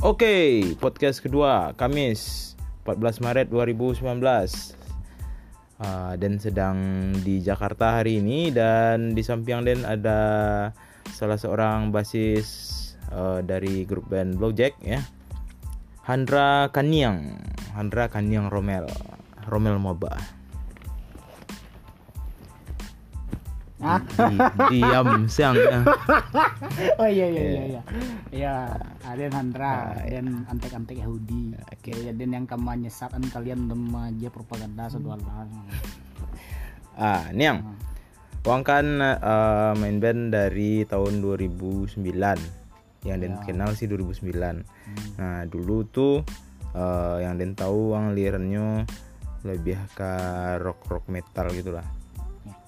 Oke, podcast kedua Kamis 14 Maret 2019 uh, Dan sedang di Jakarta hari ini Dan di samping Den ada salah seorang basis uh, dari grup band Blowjack ya. Handra Kaniang Handra Kaniang Romel Romel Moba Di, diam siang ya. oh iya iya iya iya. Iya Aden Handra Ah, dan antek-antek Yahudi. Oke. okay. dan yang kamu nyesatkan kalian remaja propaganda sedualan Ah, Niang Wang kan uh, main band dari tahun 2009 yang Den Ya. kenal sih 2009 nah dulu tuh uh, yang Den tahu Wang lirannya lebih ke rock rock metal gitulah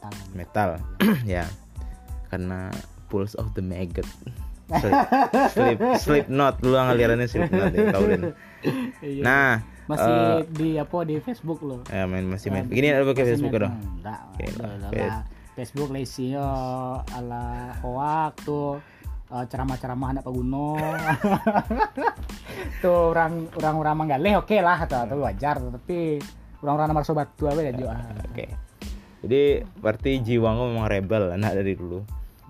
metal. Metal. Ya. Karena Pulse of the Maggot. Slip, slip, Slipknot dulu ngalirannya Slipknot ya tahu Den Iya. nah masih eh, di apa di Facebook loh ya main masih main. Gini ada pakai Facebook dong enggak. Facebook isinya ala hoak tuh eh, ceramah-ceramah anak paguno tuh orang orang orang manggaleh oke lah atau atau wajar. Tapi orang-orang nomor sobat tua ya Jo? Ah, Oke. Jadi berarti jiwamu memang rebel anak dari dulu.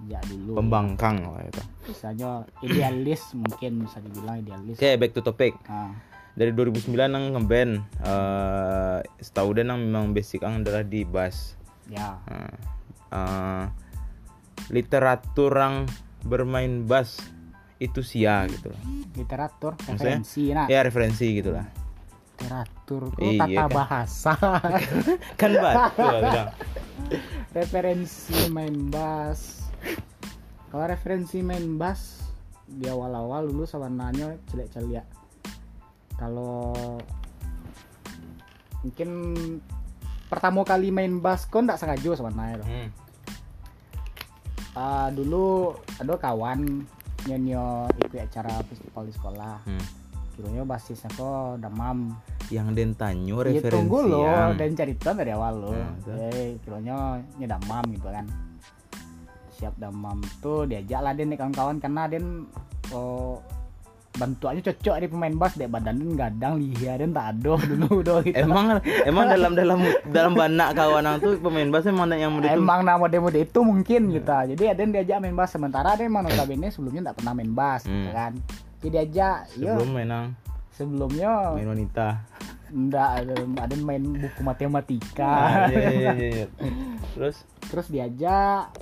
ya dulu Pembangkang lah itu. misalnya idealis mungkin bisa dibilang idealis Oke, back to topic. Ah, Dari 2009 nang ngeband eh setahu dan nang memang basic ang adalah di bass. ya Nah, eh, literatur yang bermain bass itu sia gitu lah. literatur referensi nah Ya referensi gitu lah. Literatur tuh Iya, tata kan? bahasa Kan bilang. referensi main bass kalau referensi main bass di awal-awal dulu sebenarnya celek celia kalau mungkin pertama kali main bass kok ndak sengaja sebenarnya Hmm. Ah, dulu ada kawan nyonyo ikut acara festival di sekolah Hmm. kiranya basisnya kok damam Yang Den tanyo Ya referensi tunggu lo dan cerita dari awal lo. Betul. eh kiranya nyedamam gitu kan. Siap damam tuh diajak lah nih kawan-kawan karena den oh, bantuannya cocok di pemain bass deh badan den gadang lihat den tak ada dulu do gitu. Emang emang dalam dalam dalam banak kawan tuh pemain bass emang yang itu Emang nama demo itu mungkin gitu. Jadi ada yang diajak main bass sementara ada emang notabene sebelumnya tak pernah main bass gitu Hmm. kan. Jadi diajak, yo sebelum menang sebelumnya main wanita. Enggak ada, ada main buku matematika. Ah, iya, iya, iya, iya. Terus terus diajak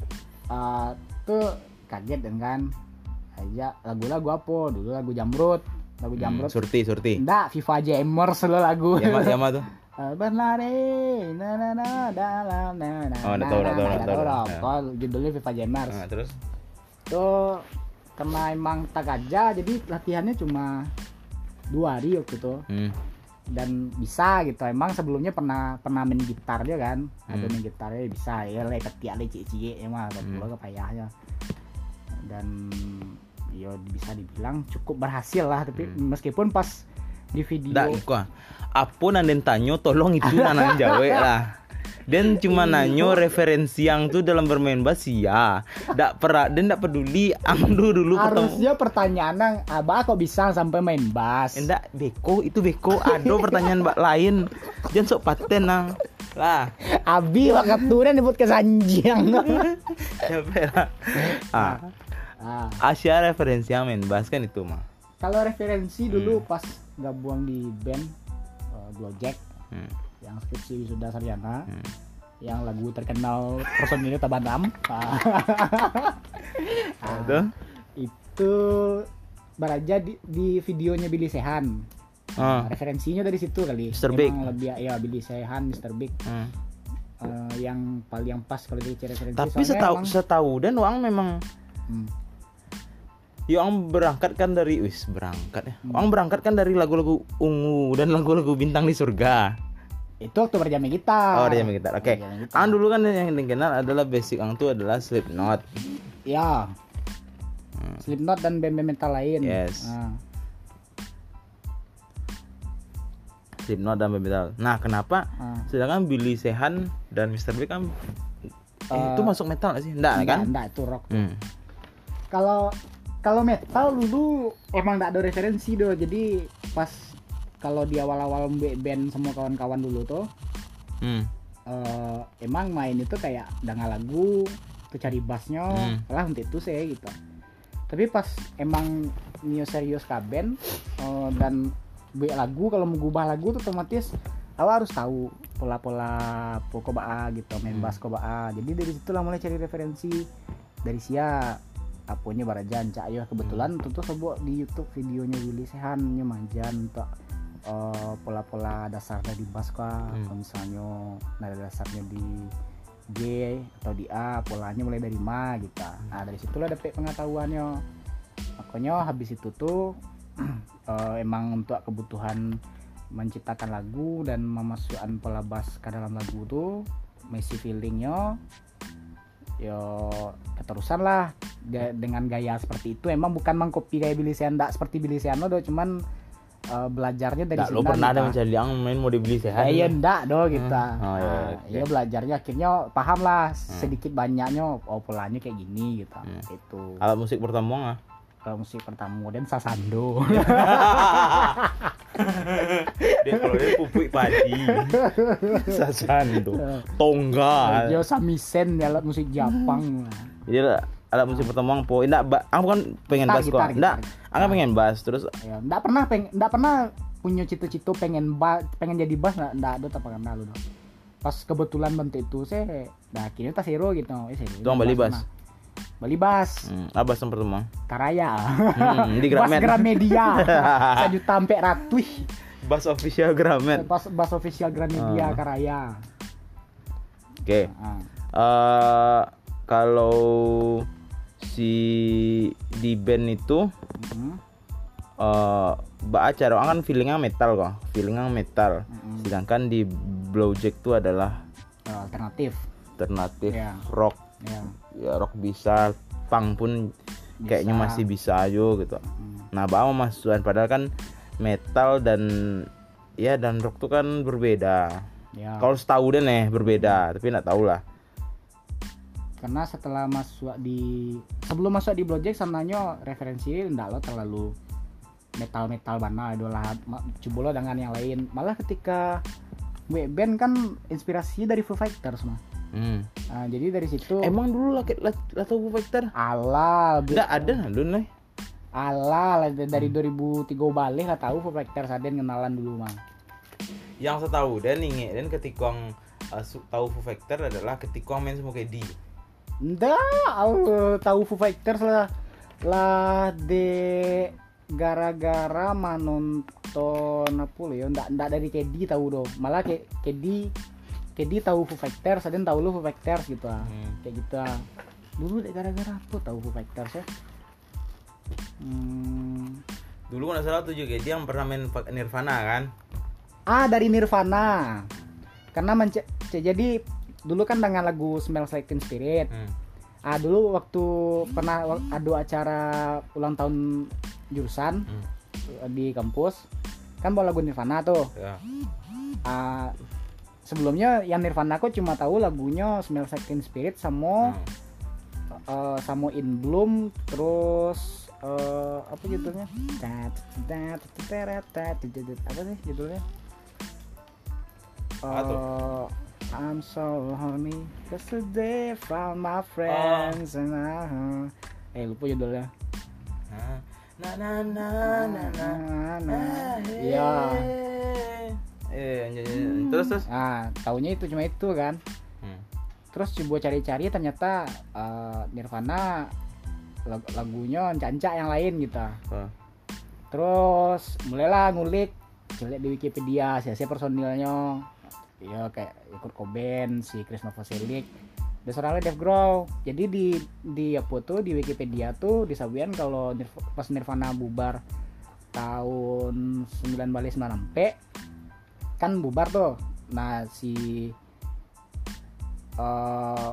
uh, tuh kaget dengan ajak lagu-lagu apa dulu lagu jamrut lagu hmm, jamrut surti surti. enggak FIFA Jammers lo lagu Yama Yama tuh. Eh, berlari na na na dalam na na Oh, na tahu, na, tahu, na, tahu. Kalau judulnya FIFA Jammers Nah, terus tuh karena emang tak aja jadi latihannya cuma dua hari waktu itu hmm. Dan bisa gitu emang sebelumnya pernah pernah main gitar dia kan ada Hmm. main gitarnya bisa ya le ketiak le cie cie emang ada Hmm. pula kepayahnya dan ya bisa dibilang cukup berhasil lah tapi Hmm. meskipun pas di video Dak. Apa nanden tanyo tolong itu nanang jawe lah. Dan cuma nanyo referensi yang tuh dalam bermain bass ya. Dak pernah dan dak peduli ang dulu dulu ketemu. harusnya pertanyaan nang abah kok bisa sampai main bass Enggak beko itu beko ada pertanyaan mbak lain. Jangan sok paten nang. Lah, abi wakat turen disebut kesanjiang siapa lah. Ah, ah, Asia referensi yang main bass kan itu mah. kalau referensi Hmm. dulu pas gabung di band uh, Blowjack Hmm. Yang skripsi sudah sarjana Hmm. yang lagu terkenal personilnya Tabanam Ah, Itu itu baraja di, di videonya Billy Sehan Ah. referensinya dari situ kali Mr. Big. lebih ya Billy Sehan Mr. Big Hmm. eh, yang paling pas kalau dari referensi Tapi setahu emang- setahu dan uang memang Hmm. yang berangkat kan dari wis berangkat ya. Hmm. Uang berangkat kan dari lagu-lagu ungu dan lagu-lagu bintang di surga. Itu waktu berjam kita Oh, yang gitar. Oke. Ang dulu kan yang dikenal adalah basic ang tuh adalah Slipknot. ya Hmm. Slipknot dan band-band metal lain Yes. Ah. Slipknot dan Baby Metal. Nah, kenapa Ah. sedangkan Billy Sehan dan Mr. Big kan eh, Eh, itu masuk metal gak sih? Enggak Enggak, kan? enggak, itu rock Hmm. kalau kalau metal dulu emang nggak ada referensi do jadi pas kalau di awal-awal band semua kawan-kawan dulu tuh Hmm. eh, emang main itu kayak dengar lagu tuh cari bassnya Hmm. lah untuk itu saya gitu tapi pas emang Neo serius kaben eh, dan buat lagu kalau mau gubah lagu tuh otomatis awak harus tahu pola-pola pokok baa gitu main Hmm. bass ko baa jadi dari situlah mulai cari referensi dari sia apunya barajan cak yo kebetulan Hmm. tentu sebuah di YouTube videonya Willy Sehan nya manjan eh, pola-pola dasarnya di bass kah? Hmm. kalau misalnya nada dasarnya di G atau di A polanya mulai dari ma gitu nah dari situlah dapet pengetahuannya. Makanya habis itu tuh eh, emang untuk kebutuhan menciptakan lagu dan memasukkan pola bass ke dalam lagu tuh mesti feelingnya yo keterusan lah. Ga- dengan gaya seperti itu emang bukan mengcopy kayak Billy Sean seperti Billy Seano do cuman eh, belajarnya dari Nggak, lo pernah ada gitu. mencari yang main mau dibeli sehat? Eh, iya ndak do gitu. Hmm. Oh, iya, Nah, oke. iya belajarnya akhirnya paham lah sedikit banyaknya oh polanya kayak gini gitu. Hmm. Itu. Alat musik pertama nggak? Kalau musik pertama dan sasando. dia kalau dia pupuk padi, sasando, tongga. Yo samisen ya alat musik Jepang. Jadi lah, alat musik pertama po, enggak, aku kan pengen Gitar, bass kok. Enggak, aku pengen bass terus Ya, ndak pernah peng ndak pernah punya cita-cita pengen ba pengen jadi bass ndak ndak ada tak pernah lu. Pas kebetulan bentuk itu saya nah akhirnya tas hero gitu. Eh, saya Tuang Bali bass. Bali bass. hmm, apa bass yang pertama? Karaya. Hmm, di Bass Gramet. Gramedia. Sejuta sampai ratih. Bass official Gramet. Pas bass official Gramedia Ah. Karaya. Oke. Ah. Eh kalau si di band itu Mhm. eh ba acara kan feelingnya metal kok, feelingnya metal. Mhm. Sedangkan di Blowjack itu adalah Eh, alternatif. alternatif Iya. rock, Ya. ya rock bisa, punk pun kayaknya Bisa. masih bisa aja gitu. Hmm. Nah, bawa masukan padahal kan metal dan ya dan rock tuh kan berbeda. Ya. Kalau setahu deh nih berbeda, tapi nggak tahu lah. Karena setelah masuk di sebelum masuk di Blowjack sebenarnya referensi ndak lo terlalu metal metal banal adalah coba lo dengan yang lain. Malah ketika gue band kan inspirasi dari Foo Fighters mah. Hmm. Nah, jadi dari situ Emang dulu lah tahu Foo Fighter? ala Nggak ada dulu nih. ala lah, dari 2003 balik lah tahu Foo Fighters ada kenalan dulu mah. Yang saya tahu dan inget dan ketika uh, tahu Foo Fighter adalah ketika main semua kayak di. Nggak, aku tahu Foo Fighters lah lah de gara-gara mah nonton apa lo ya ndak ndak dari Kedi tahu do malah kayak Kedi Kedi tahu Foo Fighters ada yang tahu lu Foo Fighters gitu ah Hmm. kayak gitu ah. dulu deh gara-gara apa tahu Foo Fighters ya hmm. Dulu nggak salah tuh juga dia yang pernah main Nirvana kan? ah dari Nirvana karena mence- jadi dulu kan dengan lagu Smells Like Teen Spirit Hmm. Ah dulu waktu pernah ada acara ulang tahun jurusan Hmm. di kampus kan bawa lagu Nirvana tuh. Ya. Ah, sebelumnya yang Nirvana aku cuma tahu lagunya Smells Like Teen Spirit sama Hmm. eh, sama In Bloom terus eh, apa judulnya? Apa sih judulnya? Eh, I'm so horny I found my friends and I... Eh lupa judulnya. Na na na na na. Nah, Iya. Eh, terus terus. Nah, taunya itu cuma itu kan. Hmm. Terus coba cari-cari ternyata eh, Nirvana lag- lagunya cancak yang lain gitu. Oh. Terus mulailah ngulik lihat di Wikipedia siapa personilnya. Ya kayak Kurt Cobain, si Chris Novoselic, dan soalnya Dave Grohl. Jadi di di apa tuh di Wikipedia tuh disabian kalau pas Nirvana bubar tahun 9 balik 9 sampai kan bubar tuh. Nah si eh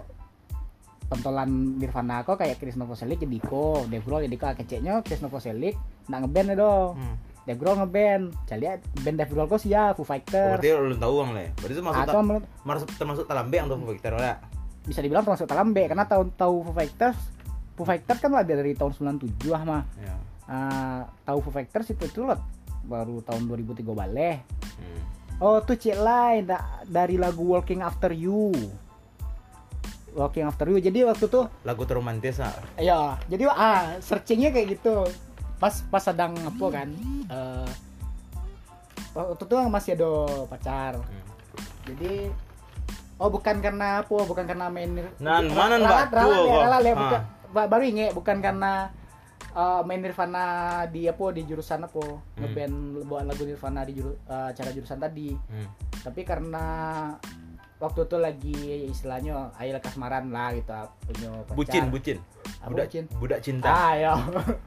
pentolan Nirvana kok kayak Chris Novoselic jadi ko, Dave Grohl jadi ko keceknya Chris Novoselic nggak ngeband ya dong. Hmm. Dave Grohl ngeband. Jadi band Dave Grohl kok sih ya Foo Oh, Fighters. berarti lu tahu bang le. Berarti itu masuk Atau ta- masuk termasuk talambe yang tuh Foo Fighter lah. bisa dibilang termasuk talambe karena tahu tahu Foo Fighters Foo Fighters kan ada dari tahun 97 ah mah Ya. Ah, tahu Foo Fighters itu tuh baru tahun 2003 balik Hmm. oh tuh cek lain da- dari lagu Walking After You Walking After You jadi waktu tuh Lagu terromantis ah. ya jadi ah searchingnya kayak gitu pas pas sedang apa kan eh waktu itu masih ada pacar Hmm. jadi oh bukan karena apa bukan karena main Nan, Ra- mana Mbak? Ralat ya, ralat ya, Ah. bukan baru inget bukan karena eh, main Nirvana di apa di jurusan apa ngeband bawain lagu Nirvana di juru, eh, acara jurusan tadi Hmm. tapi karena waktu itu lagi istilahnya ayo kasmaran lah gitu punya pacar Bucin, bucin. Apa Budak, bucin? budak cinta. Ah, ya.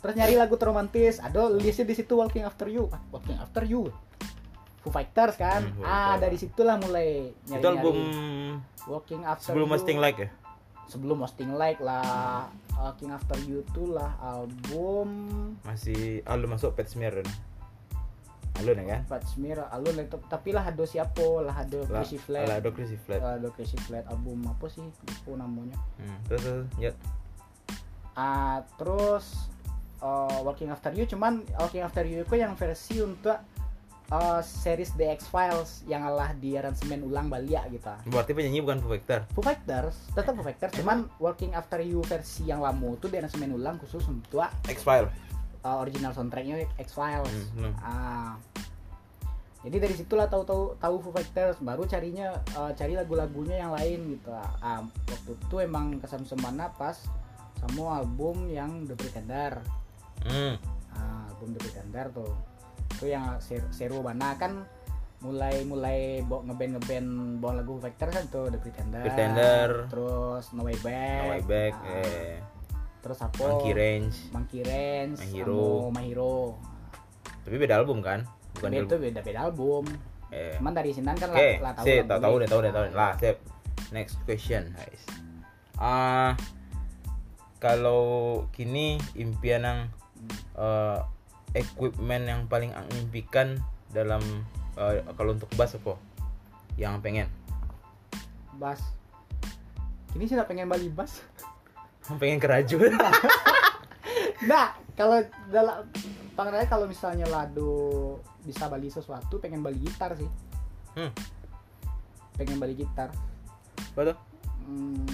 Terus nyari lagu terromantis, ada listnya di situ Walking After You. Ah, Walking After You. Foo Fighters kan. Hmm, ah, dari situlah mulai nyari Itu album Walking After sebelum You. Mustang Like ya? Sebelum Mustang Like lah. Walking After You tuh lah album Masih alun masuk Pet Smear kan? Alun ya kan? Pat Smear, alun itu tapi lah ada siapa lah ada Lah, Crazy Flat. Lah, ada Crazy Flat. Ada Crazy Flat album apa sih? Lupa namanya. Hmm. Terus, terus, ya. Ah, terus uh, Walking After You cuman Walking After You itu yang versi untuk uh, series The X Files yang alah di aransemen ulang balik gitu. Berarti penyanyi bukan Foo Fighters. Foo Fighters tetap Foo Fighters cuman Walking After You versi yang lama itu di aransemen ulang khusus untuk X-File. uh, original soundtracknya X Files. Hmm, hmm. Ah. Jadi dari situlah tahu tahu Foo Fighters baru carinya uh, cari lagu-lagunya yang lain gitu. Ah, waktu itu emang kesan semana pas sama album yang The Pretender. Hmm. Ah, album The Pretender tuh. Itu yang ser- seru bana kan mulai mulai bawa ngeband ngeband bawa lagu Fighters kan tuh The Pretender. Pretender. Terus No Way Back. No Way Back. Ah, Eh. Terus apa? Monkey Range. Monkey Range. My Hero. My Hero. Tapi beda album kan? Bukan Beda itu beda beda album. Eh. Cuman dari Sinan kan Oke, lah, lah tahu sip, tahu deh, tahu deh, tahu deh. Lah, sip. Next question, guys. Ah, kalau kini impian yang eh, equipment yang paling impikan dalam eh, kalau untuk bass apa? Yang pengen? Bass. Kini sih pengen balik bass. pengen kerajaan. Nah, kalau dalam panggilnya kalau misalnya Lado bisa beli sesuatu, pengen beli gitar sih. hmm. Pengen beli gitar. Betul. Hmm,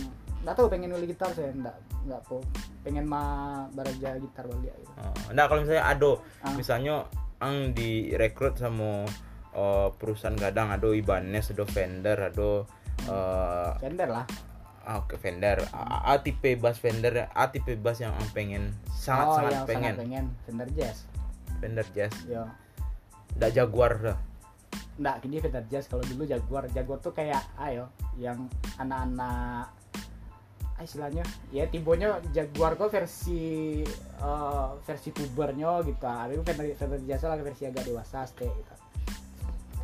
nggak tahu pengen beli gitar sih, nggak nggak po. Pengen mah baraja gitar balik gitu. Oh, nah kalau misalnya ado, Ah. misalnya ang direkrut sama eh, perusahaan gadang ado Ibanez, ado Fender, ado eh, Fender lah. Ah, Oke Fender, A, A tipe bass Fender, A tipe bass yang ang pengen, sangat oh, sangat yang pengen, sangat pengen Fender Jazz. Fender Jazz, Yo. nggak Jaguar dah. Nggak, kini Fender Jazz kalau dulu Jaguar. Jaguar tuh kayak ayo yang anak-anak istilahnya ya tibonya Jaguar kok versi eh, versi pubernya gitu. Tapi Fender Fender Jazz lah versi agak dewasa stay gitu.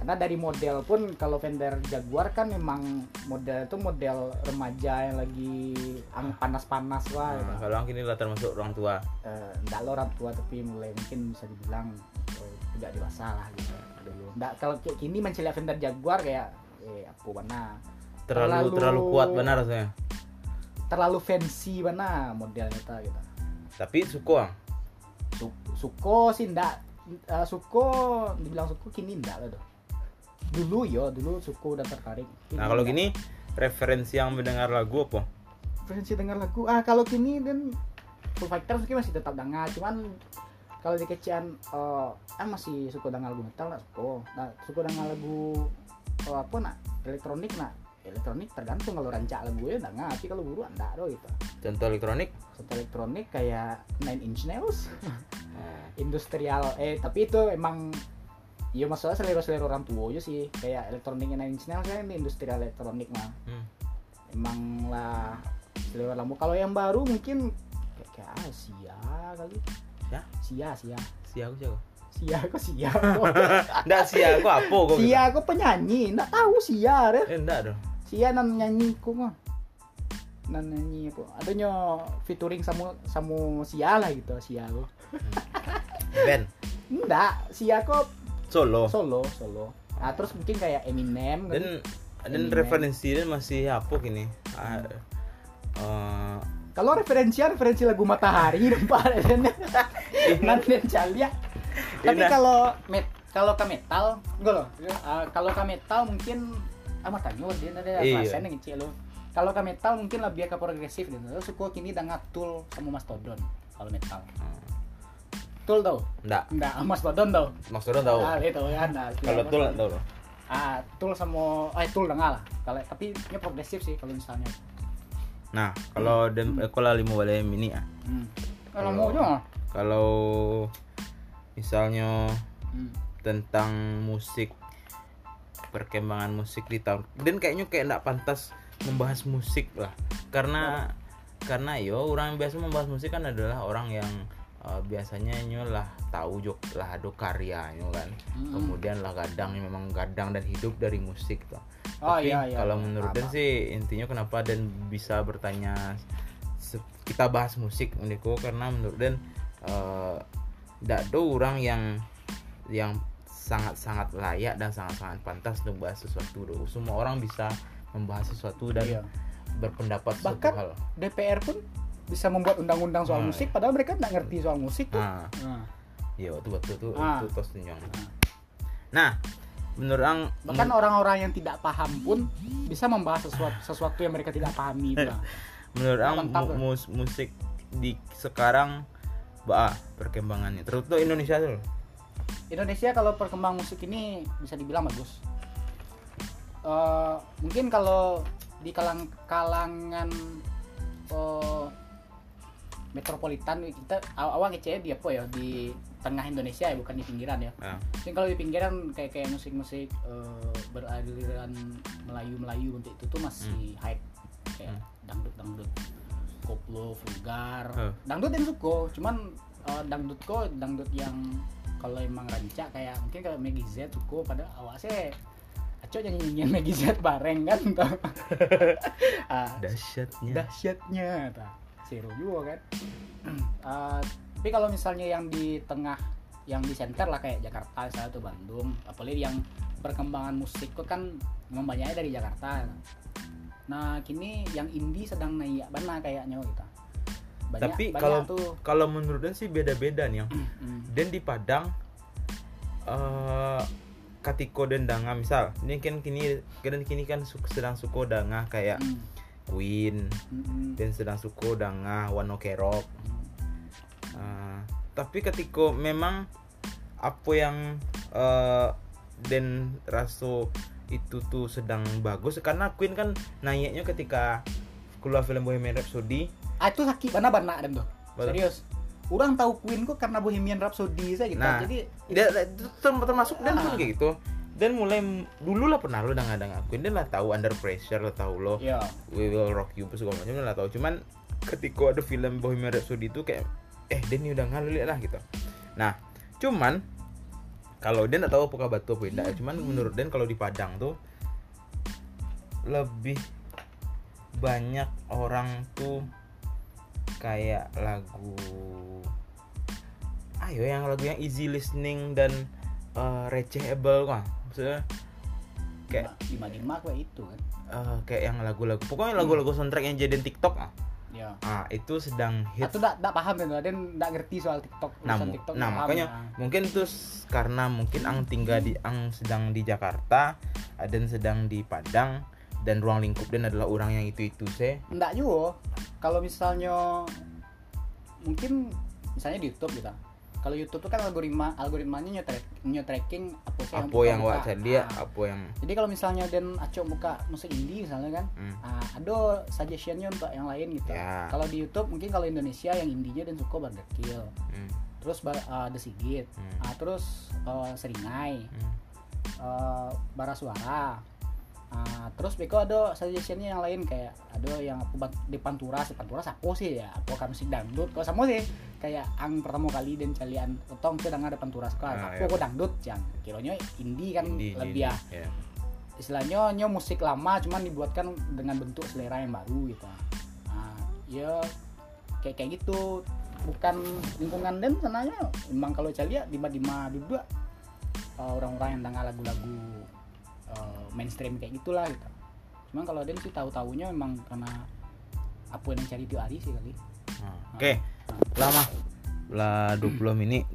Karena dari model pun kalau Fender Jaguar kan memang model itu model remaja yang lagi ang panas-panas lah gitu. Nah, kalau ang kini latar masuk orang tua, Eh, nggak lo orang tua tapi mulai mungkin bisa dibilang eh, tidak dewasa lah gitu dulu. Nggak kalau kayak kini mencari Fender Jaguar kayak eh apa mana terlalu Terlalu- terlalu kuat benar rasanya. Terlalu fancy mana modelnya ta gitu. Tapi suko ang, Su- Suko sih ndak eh, Suko dibilang Suko kini ndak lah tuh. Dulu yo, dulu Suko udah tertarik. Kini nah kalau gini referensi yang mendengar lagu apa? Fancy dengar lagu. Ah kalau kini dan Foo Fighters mungkin masih tetap dengar, cuman kalau di kecian eh ah masih suka dengar lagu metal lah suka. Nah, suka dengar lagu eh, apa nak elektronik nak elektronik tergantung kalau rancak ya enggak tapi kalau buru enggak do gitu. Contoh elektronik? Contoh elektronik kayak Nine Inch Nails, Oh. industrial eh tapi itu emang ya masalah selera-selera orang tua aja sih kayak elektroniknya Nine Inch Nails kan ini industrial elektronik mah Hmm. emang lah selera lama kalau yang baru mungkin kayak, kayak ah, sia kali Ya? sia sia Si aku siapa? sia kok sia Nggak si aku apa kok? gitu? sia kok penyanyi nggak tahu sia Eh, enggak dong. Sia nan nyanyi kok mah nan nyanyi apa adanya featuring sama sama sia lah gitu sia kok Band enggak sia kok solo. solo solo. Nah terus mungkin kayak Eminem kan. dan dan Eminem. referensi dan masih apa gini Ah, eh, kalau referensi referensi lagu matahari dong pak nanti calia tapi kalau met kalau ke metal enggak loh. Eh, kalau ke metal mungkin amat tanya dia ada Iya. yang kecil loh kalau ke metal mungkin lebih ke progresif gitu Lo suka kini dengan Tool sama Mastodon kalau metal Tool tau Enggak. enggak Mastodon tau Maksudnya tahu. Ah, itu kan nah, Kalau tahu loh. ah Tool sama eh Tool dengar lah kalau tapi ini progresif sih kalau misalnya Nah, kalau dan eh, kalau lima boleh ini ah. hmm. kalau Kalau- mau juga Kalau misalnya hmm. tentang musik perkembangan musik di tahun dan kayaknya kayak enggak pantas membahas musik lah karena karena yo orang yang biasa membahas musik kan adalah orang yang eh, biasanya nyo lah tahu jok lah ada karyanya kan Mm-mm. kemudian lah kadang yang memang kadang dan hidup dari musik tuh Oh, tapi iya, iya, kalau iya. menurut Dan sih intinya kenapa Dan bisa bertanya kita bahas musik menurutku karena menurut Dan tidak ada orang yang yang sangat-sangat layak dan sangat-sangat pantas untuk bahas sesuatu. Semua orang bisa membahas sesuatu dan Iya. berpendapat Bahkan hal. DPR pun bisa membuat undang-undang soal Hmm. musik padahal mereka nggak ngerti soal musik tuh. Nah, Nah, iya waktu waktu itu Ah. itu tos. Ah. Nah, menurut orang bahkan orang-orang yang tidak paham pun bisa membahas sesuatu sesuatu yang mereka tidak pahami itu. menurut orang mu- mus- musik di sekarang bah perkembangannya terutama Indonesia tuh Indonesia kalau perkembang musik ini bisa dibilang bagus. Eh, mungkin kalau di kalang kalangan eh, metropolitan kita aw- awal ngecek di apa ya di tengah Indonesia ya bukan di pinggiran ya. Mungkin kalau di pinggiran kayak kayak musik-musik eh, beraliran Melayu-Melayu untuk itu tuh masih hype kayak dangdut-dangdut koplo, vulgar. Eh. Dangdut yang suka, cuman eh, dangdut kok dangdut yang kalau emang rancak kayak mungkin kayak Maggie Z suka pada awal sih Aco yang nyanyiin Maggie Z bareng kan ah, dahsyatnya. dahsyatnya ta. seru juga kan. Eh, tapi kalau misalnya yang di tengah yang di center lah kayak Jakarta misalnya tuh Bandung apalagi yang perkembangan musik kok kan memang banyaknya dari Jakarta. Nah kini yang indie sedang naik mana kayaknya kita banyak, tapi kalau kalau menurut Dan sih beda-beda nih yang dan di Padang eh Katiko dan Danga misal ini kan kini kan kini kan sedang suko danga kayak Hmm. Queen Hmm, hmm. dan sedang suko danga Wano Kerok Eh, tapi ketika memang apa yang eh dan raso itu tuh sedang bagus karena Queen kan naiknya ketika keluar film Bohemian Rhapsody ah itu sakit mana bana dan tuh. Serius. Orang tahu Queen kok karena Bohemian Rhapsody saja gitu. Nah, jadi Dia, itu term- termasuk dan pun Ah. kayak gitu. Dan mulai dulu lah pernah lo dengar dengar Queen dan lah tahu Under Pressure lo tahu lo ya We Will Rock You segala macam lah tahu. Cuman ketika ada film Bohemian Rhapsody itu kayak eh Den udah ngalir lah gitu. Nah cuman kalau Den tahu apakah batu apa tidak cuman menurut Den kalau di Padang tuh lebih banyak orang tuh kayak lagu ayo yang lagu yang easy listening dan eh, recehable kan maksudnya kayak lima lima kayak itu kan eh, kayak yang lagu-lagu pokoknya lagu-lagu soundtrack yang jadiin TikTok ah ya ah itu sedang hits Atau enggak enggak paham kan, dan enggak ngerti soal TikTok, nah, TikTok. nah paham, makanya ya. mungkin tuh s- karena mungkin ang tinggal di ang sedang di Jakarta dan sedang di Padang dan ruang lingkup dan adalah orang yang itu itu sih enggak juga. Kalau misalnya mungkin misalnya di YouTube gitu. Kalau YouTube tuh kan algoritma algoritmanya nyetrek tracking apa sih apa yang buka. wak dia Ah. apa yang Jadi kalau misalnya dan Aco buka musik indie misalnya kan, hmm, ah, ada suggestionnya untuk yang lain gitu. Ya. Kalau di YouTube mungkin kalau Indonesia yang indinya dan suka Burger Kill, hmm, terus bar- ah, The Sigit, Hmm. ah, terus eh, Seringai, hmm. eh bara suara Ah, terus beko ada suggestionnya yang lain kayak ada yang aku di Panturas di Panturas apa sih ya apa kan musik dangdut. Kalau sama sih kayak ang pertama kali dan kalian otong tuh ada Panturas kok Ah, aku kok dangdut yang kiranya indie kan Indie, lebih ya indie, ya. istilahnya nyo musik lama cuman dibuatkan dengan bentuk selera yang baru gitu. Nah, ya kayak kayak gitu. Bukan lingkungan dan sananya emang kalau saya lihat di Badima dulu uh, orang-orang yang dengar lagu-lagu mainstream kayak gitulah gitu. Cuman kalau Den sih tahu-tahunya memang karena apa yang cari tiap hari sih kali. Nah, Oke, lama. Lah 20 menit.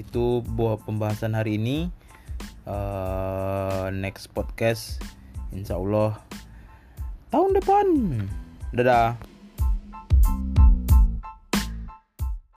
Itu buah pembahasan hari ini. Eh, next podcast insya Allah. Tahun depan. Dadah.